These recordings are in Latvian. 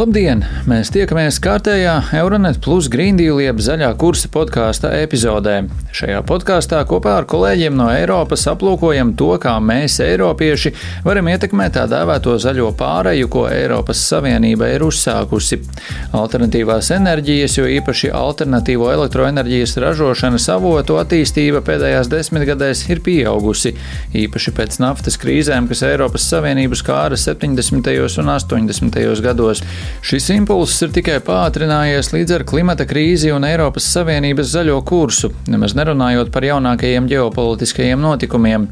Labdien! Mēs tiekamies kārtējā Euronet Plus Deal jeb zaļā kursa podkāsta epizodē. Šajā podkāstā kopā ar kolēģiem no Eiropas aplūkojam to, kā mēs, Eiropieši, varam ietekmēt tā dēvēto zaļo pāreju, ko Eiropas Savienība ir uzsākusi. Alternatīvās enerģijas, jo īpaši alternatīvo elektroenerģijas ražošanas avotu attīstība pēdējās desmitgadēs ir pieaugusi, īpaši pēc naftas krīzēm, kas Eiropas Savienību skāra 70. un 80. gados. Šis impulss ir tikai pātrinājies līdz ar klimata krīzi un Eiropas Savienības zaļo kursu, nemaz nerunājot par jaunākajiem ģeopolitiskajiem notikumiem,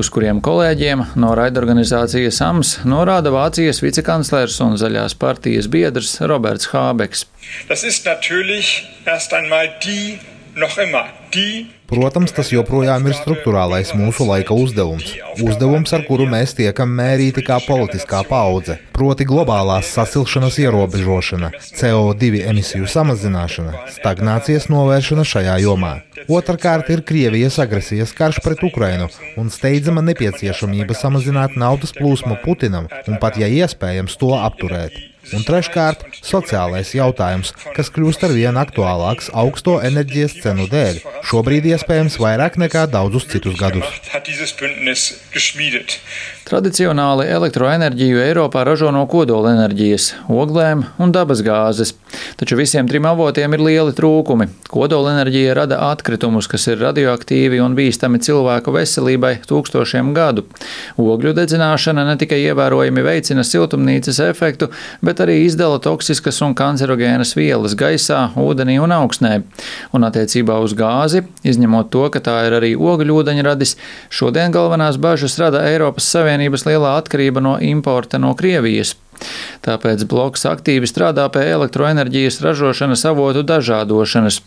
uz kuriem kolēģiem no raidorganizācijas AMS norāda Vācijas vicekanclers un zaļās partijas biedrs Roberts Hābeks. Das ist natürlich erst einmal die, noch immer die Protams, tas joprojām ir struktūrālais mūsu laika uzdevums. Uzdevums, ar kuru mēs tiekam mērīti kā politiskā paudze, proti globālās sasilšanas ierobežošana, CO2 emisiju samazināšana, stagnācijas novēršana šajā jomā. Otrakārt ir Krievijas agresijas karš pret Ukrainu un steidzama nepieciešamība samazināt naudas plūsmu Putinam un pat, ja iespējams, to apturēt. Un treškārt, sociālais jautājums, kas kļūst ar vien aktuālāks augsto enerģijas cenu dēļ, šobrīd iespējams vairāk nekā daudzus citus gadus. Tradicionāli elektroenerģiju Eiropā ražo no kodolenerģijas, oglēm un dabasgāzes, taču visiem trim avotiem ir lieli trūkumi. Kodolenerģija rada atkritumus, kas ir radioaktīvi un bīstami cilvēku veselībai tūkstošiem gadu. Ogļu dedzināšana ne tikai ievērojami veicina siltumnīcas efektu, bet arī izdala toksiskas un kancerogēnas vielas gaisā, ūdenī un augsnē. Un attiecībā uz gāzi, izņemot to, ka tā ir arī ogļūdeņradis, šodien galvenās bažas rada Eiropas Savienības lielā atkarība no importa no Krievijas. Tāpēc bloks aktīvi strādā pie elektroenerģijas ražošanas avotu dažādošanas.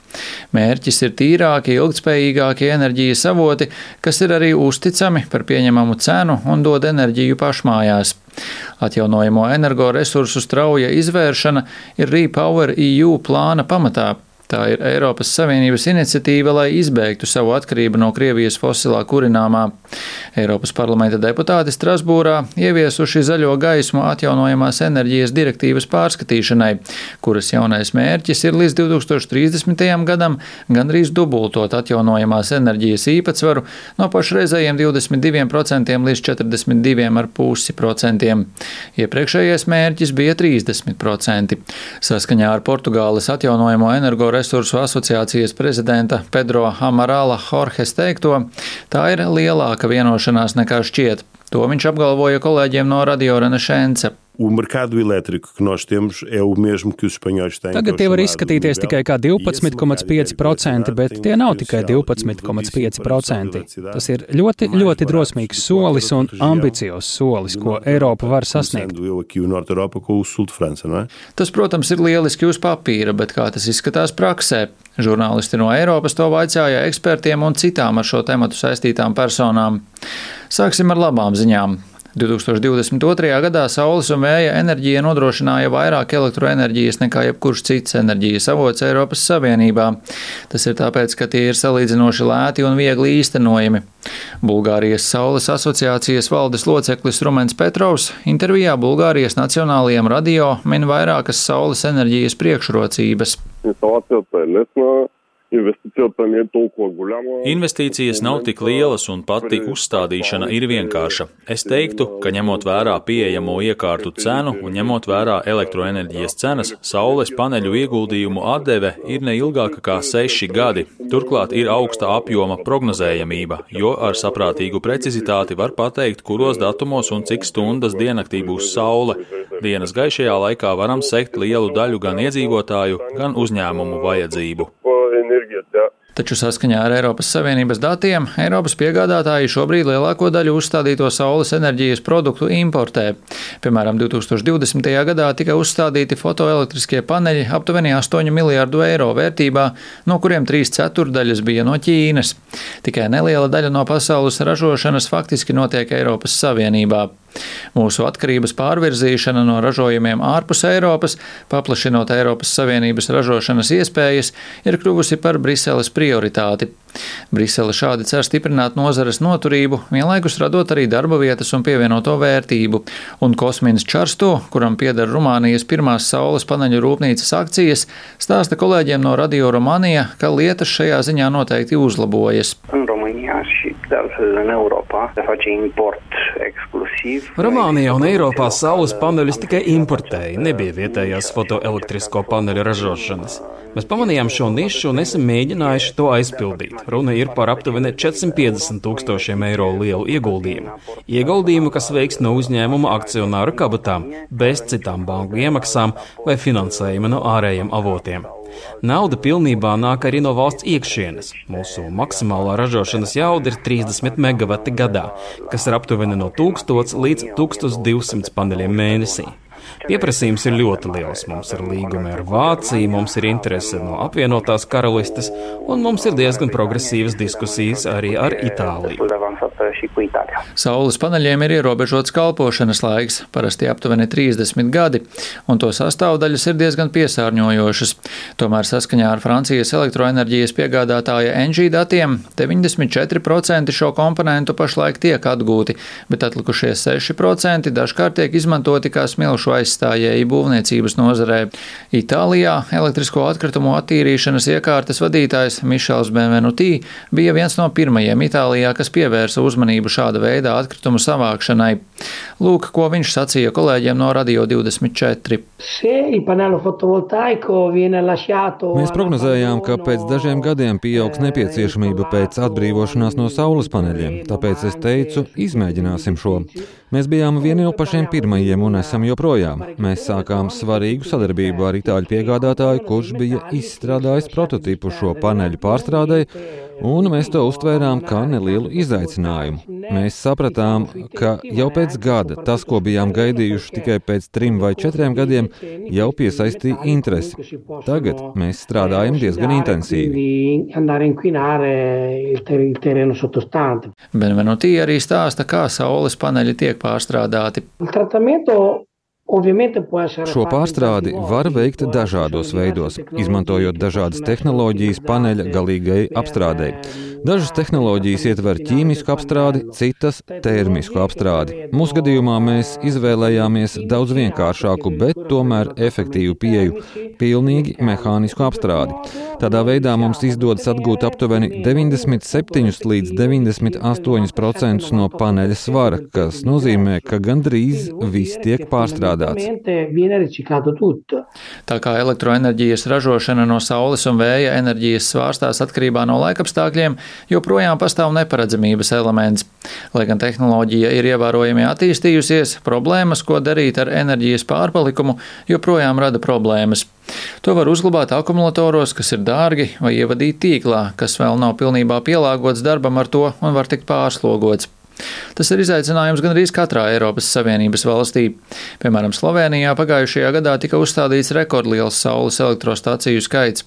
Mērķis ir tīrāki, ilgspējīgākie enerģijas avoti, kas ir arī uzticami par pieņemamu cenu un dod enerģiju pašmājās. Atjaunojamo energoresursu strauja izvēršana ir Repower EU plāna pamatā. Tā ir Eiropas Savienības iniciatīva, lai izbeigtu savu atkarību no Krievijas fosilā kurināmā. Eiropas parlamenta deputāti Strasbūrā ieviesuši zaļo gaismu atjaunojamās enerģijas direktīvas pārskatīšanai, kuras jaunais mērķis ir līdz 2030. gadam gandrīz dubultot atjaunojamās enerģijas īpatsvaru no pašreizējiem 22% līdz 42,5%. Iepriekšējais mērķis bija 30%. Saskaņā ar Portugāles atjaunojamo energoresursu asociācijas prezidenta Pedro Amarala Jorges teikto, tā ir lielāka vienošanās nekā šķiet. To viņš apgalvoja kolēģiem no Radio Renaissance. O mercado elétrico que nós temos é o mesmo que os espanhóis têm. Tagad tie var izskatīties tikai kā 12,5%, bet tie nav tikai 12,5%. Tas ir ļoti, ļoti drosmīgs solis un ambiciozs solis, ko Eiropa var sasniegt. Tas, protams, ir lieliski uz papīra, bet kā tas izskatās praksē? Žurnālisti no Eiropas to vaicāja ekspertiem un citām ar šo tematu saistītām personām. Sāksim ar labām ziņām. 2022. gadā saules un vēja enerģija nodrošināja vairāk elektroenerģijas nekā jebkurš cits enerģijas avots Eiropas Savienībā. Tas ir tāpēc, ka tie ir salīdzinoši lēti un viegli īstenojami. Bulgārijas Saules asociācijas valdes loceklis Rumens Petrovs intervijā Bulgārijas Nacionālajiem radio min vairākas saules enerģijas priekšrocības. Situācija ir nesnāga. Investīcijas nav tik lielas un pati uzstādīšana ir vienkārša. Es teiktu, ka ņemot vērā pieejamo iekārtu cenu un ņemot vērā elektroenerģijas cenas, saules paneļu ieguldījumu atdeve ir neilgāka kā seši gadi. Turklāt ir augsta apjoma prognozējamība, jo ar saprātīgu precizitāti var pateikt, kuros datumos un cik stundas diennaktī būs saule. Dienas gaišajā laikā varam sekt lielu daļu gan iedzīvotāju, gan uzņēmumu vajadzību. Taču saskaņā ar Eiropas Savienības datiem Eiropas piegādātāji šobrīd lielāko daļu uzstādīto saules enerģijas produktu importē. Piemēram, 2020. gadā tika uzstādīti fotoelektriskie paneļi aptuveni 8 miljārdu eiro vērtībā, no kuriem 3 ceturdaļas bija no Ķīnas. Tikai neliela daļa no pasaules ražošanas faktiski notiek Eiropas Savienībā. Mūsu atkarības pārvirzīšana no ražojumiem ārpus Eiropas, paplašinot Eiropas Savienības ražošanas iespējas, ir kļuvusi par Briseles priekšroku prioritāti. Brisele šādi cer stiprināt nozares noturību, vienlaikus radot arī darba vietas un pievienoto vērtību. Un Kosmins Čarsto, kuram pieder Rumānijas pirmās saules paneļu rūpnīcas akcijas, stāsta kolēģiem no Radio Romānija, ka lietas šajā ziņā noteikti uzlabojas. România și de altfel în Europa se face import ekskluzīvi. Rumānijā un Eiropā saules paneļus tikai importēja, nebija vietējās fotoelektrisko paneļu ražošanas. Mēs pamanījām šo nišu un esam mēģinājuši to aizpildīt. Runa ir par aptuveni 450 tūkstošiem eiro lielu ieguldījumu. Ieguldījumu, kas veiks no uzņēmuma akcionāru kabatām, bez citām banku iemaksām vai finansējuma no ārējiem avotiem. Nauda pilnībā nāk arī no valsts iekšienes. Mūsu maksimālā ražošanas jauda ir 30 megawati gadā, kas ir aptuveni no 1000 līdz 1200 paneļiem mēnesī. Pieprasījums ir ļoti liels. Mums ir līgumi ar Vāciju, mums ir interese no apvienotās karalistes, un mums ir diezgan progresīvas diskusijas arī ar Itāliju. Saules paneļiem ir ierobežots kalpošanas laiks, parasti aptuveni 30 gadi, un to sastāvdaļas ir diezgan piesārņojošas. Tomēr saskaņā ar Francijas elektroenerģijas piegādātāja NG datiem 94% šo komponentu pašlaik tiek atgūti, bet atlikušie 6% dažkārt tiek izmantoti kā smilšu aizstājēji būvniecības nozarē. Itālijā elektrisko atkritumu attīrīšanas iekārtas vadītājs Mišels Benvenutī bija viens no pirmajiem Itālijā, kas pievērsa uzmanību šāda veida atkritumu savākšanai. Lūk, ko viņš sacīja kolēģiem no Radio 24. Mēs prognozējām, ka pēc dažiem gadiem pieaugs nepieciešamība pēc atbrīvošanās no saules paneļiem, tāpēc es teicu, izmēģināsim šo. Mēs bijām vieni no pašiem pirmajiem un esam joprojām. Mēs sākām svarīgu sadarbību ar itāļu piegādātāju, kurš bija izstrādājis prototipu šo paneļu pārstrādē, un mēs to uztvērām kā nelielu izaicinājumu. Mēs sapratām, ka jau pēc gada tas, ko bijām gaidījuši tikai pēc trim vai četriem gadiem, jau piesaistīja interesi. Tagad mēs strādājam diezgan intensīvi. Benvenutī arī stāsta, kā saules paneļi tiek pārstrādāti. Šo pārstrādi var veikt dažādos veidos, izmantojot dažādas tehnoloģijas paneļa galīgai apstrādei. Dažas tehnoloģijas ietver ķīmisku apstrādi, citas - termisku apstrādi. Mūsu gadījumā mēs izvēlējāmies daudz vienkāršāku, bet tomēr efektīvu pieeju - pilnīgi mehānisku apstrādi. Tādā veidā mums izdodas atgūt aptuveni 97 līdz 98% no paneļa svara, kas nozīmē, ka gandrīz viss tiek pārstrādāts. Tā kā elektroenerģijas ražošana no saules un vēja enerģijas svārstās atkarībā no laikapstākļiem, joprojām pastāv neparedzamības elements. Lai gan tehnoloģija ir ievērojami attīstījusies, problēmas, ko darīt ar enerģijas pārpalikumu, joprojām rada problēmas. To var uzglabāt akumulatoros, kas ir dārgi, vai ievadīt tīklā, kas vēl nav pilnībā pielāgots darbam ar to un var tikt pārslogots. Tas ir izaicinājums gandrīz katrā Eiropas Savienības valstī. Piemēram, Slovenijā pagājušajā gadā tika uzstādīts rekordliels saules elektrostaciju skaits.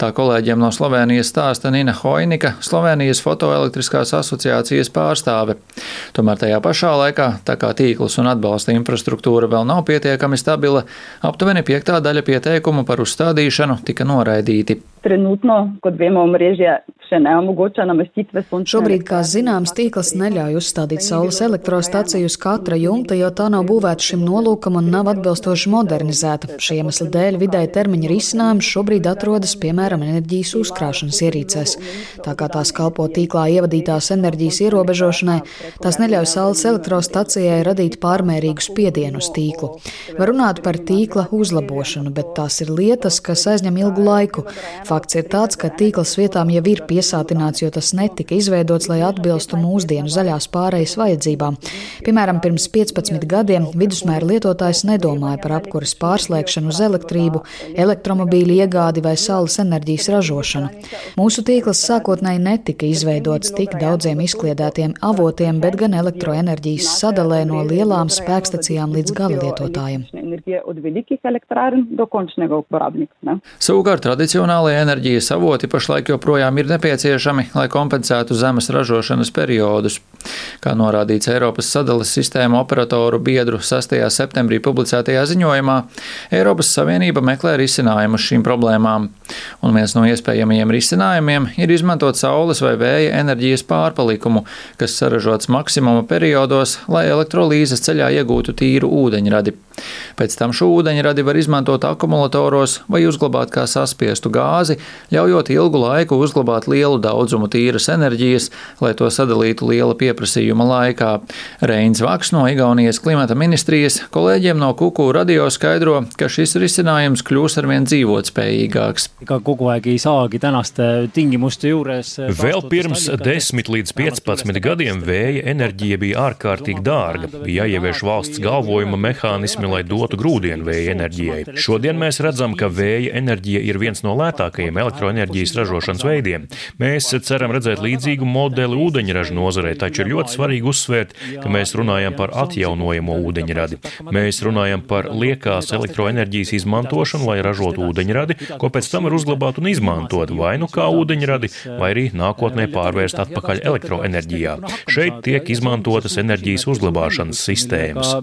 Tā kolēģiem no Slovenijas stāsta Nina Hoinika, Slovenijas fotoelektriskās asociācijas pārstāve. Tomēr tajā pašā laikā, tā kā tīkls un atbalsta infrastruktūra vēl nav pietiekami stabila, aptuveni piektā daļa pieteikumu par uzstādīšanu tika noraidīti. Trenutno, kot vemo, omrežje še neomogoča namestitve sunča. Šobrīd, kā zināms, tīkls neļauj uzstādīt saules elektrostaciju uz katra jumta, jo tā nav būvēta šim nolūkam un nav atbilstoši modernizēta. Šī iemesla dēļ vidēja termiņa risinājums šobrīd atrodas, piemēram, enerģijas uzkrāšanas ierīcēs. Tā kā tās kalpo tīklā ievadītās enerģijas ierobežošanai, tās neļauj saules elektrostacijai radīt pārmērīgu spiedienu uz tīklu. Var runāt par tīkla uzlabošanu, bet tās ir lietas, kas aizņem ilgu laiku. Fakts ir tāds, ka tīkls vietām jau ir piesātināts, jo tas netika izveidots, lai atbilstu mūsdienu zaļās pārejas vajadzībām. Piemēram, pirms 15 gadiem vidusmēra lietotājs nedomāja par apkuras pārslēgšanu uz elektrību, elektromobīļu iegādi vai saules enerģijas ražošanu. Mūsu tīkls sākotnēji netika izveidots tik daudziem izkliedētiem avotiem, bet gan elektroenerģijas sadalē no lielām spēkstacijām līdz gala lietotājiem. Savukārt tradicionālajie enerģijas avoti pašlaik joprojām ir nepieciešami, lai kompensētu zemes ražošanas periodus. Kā norādīts Eiropas sadales sistēmu operatoru biedru 6. septembrī publicētajā ziņojumā, Eiropas Savienība meklē risinājumus šīm problēmām. Un viens no iespējamajiem risinājumiem ir izmantot saules vai vēja enerģijas pārpalikumu, kas saražots maksimuma periodos, lai elektrolīzes ceļā iegūtu tīru ūdeņradi. Pēc tam šo ūdeņradi var izmantot akumulatoros vai uzglabāt kā saspiestu gāzi, ļaujot ilgu laiku uzglabāt lielu daudzumu tīras enerģijas, lai to sadalītu liela pieprasījuma laikā. Reins Vaks no Igaunijas klimata ministrijas kolēģiem no Kuku radio skaidro, ka šis risinājums kļūs arvien dzīvotspējīgāks. aeg ei saagi tänaste tingimuste juures Vēl pirms 10 līdz 15 gadiem vēja enerģija bija ārkārtīgi dārga. Bija jāievieš valsts galvojuma mehānismi, lai dotu grūdienu vēja enerģijai. Šodien mēs redzam, ka vēja enerģija ir viens no lētākajiem elektroenerģijas ražošanas veidiem. Mēs ceram redzēt līdzīgu modeli ūdeņraža nozarē, taču ir ļoti svarīgi uzsvērt, ka mēs runājam par atjaunojamo ūdeņradi. Mēs runājam par liekās elektroenerģijas izmantošanu, lai ražotu ūdeņradi, ko pēc tam var uzglabāt un izmantot vai nu kā ūdeņradi, vai arī nākotnē pārvērst atpakaļ elektroenerģijā. Šeit tiek izmantotas enerģijas uzglabāšanas sistēmas.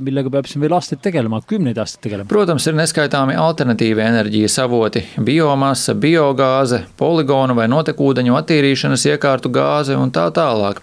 Tegelema, kümneid aastaid tegelema. Protams, ir neskaitāmi alternatīvi enerģijas avoti - biomasa, biogāze, poligonu vai notekūdeņu attīrīšanas iekārtu gāze un tā tālāk.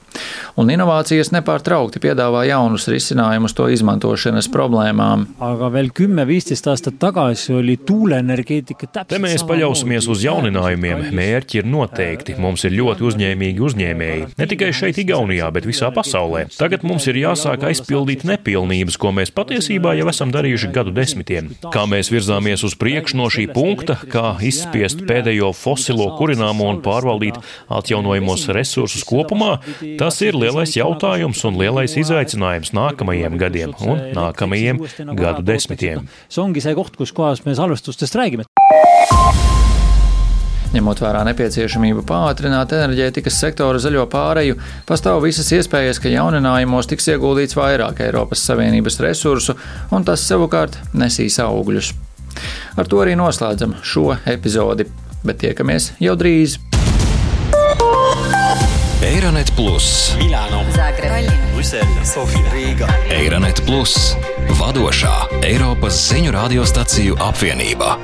Un inovācijas nepārtraukti piedāvā jaunus risinājumus to izmantošanas problēmām. aga veel kümme-viisteist aastat tagasi oli tuuleenergeetika Te täpselt mēs paļausimies uz jauninājumiem. Mērķi ir noteikti. Mums ir ļoti uzņēmīgi uzņēmēji. Ne tikai šeit, Igaunijā, bet visā pasaulē. Tagad mums ir jāsāk aizpildīt nepilnības, ko mēs patiesībā jau esam darījuši gadu desmitiem. Kā mēs virzāmies uz priekšu no šī punkta, kā izspiest pēdējo fosilo kurināmo un pārvaldīt atjaunojamos resursus kopumā, tas ir lielais jautājums un lielais izaicinājums nākamajiem gadiem un nākamajiem gadu desmitiem. see ongi see koht, kus kohas me salvestustest räägime. Ņemot vērā nepieciešamību pātrināt enerģētikas sektora zaļo pāreju, pastāv visas iespējas, ka jauninājumos tiks ieguldīts vairāk Eiropas Savienības resursu, un tas savukārt nesīs augļus. Ar to arī noslēdzam šo epizodi, bet tiekamies jau drīz! Eironet Plus, Milano, Zagreb, Brisele, Sofija, Rīga. Eironet Plus, vadošā Eiropas ziņu radiostaciju apvienība.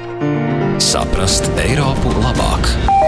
Saprast Eiropu labāk!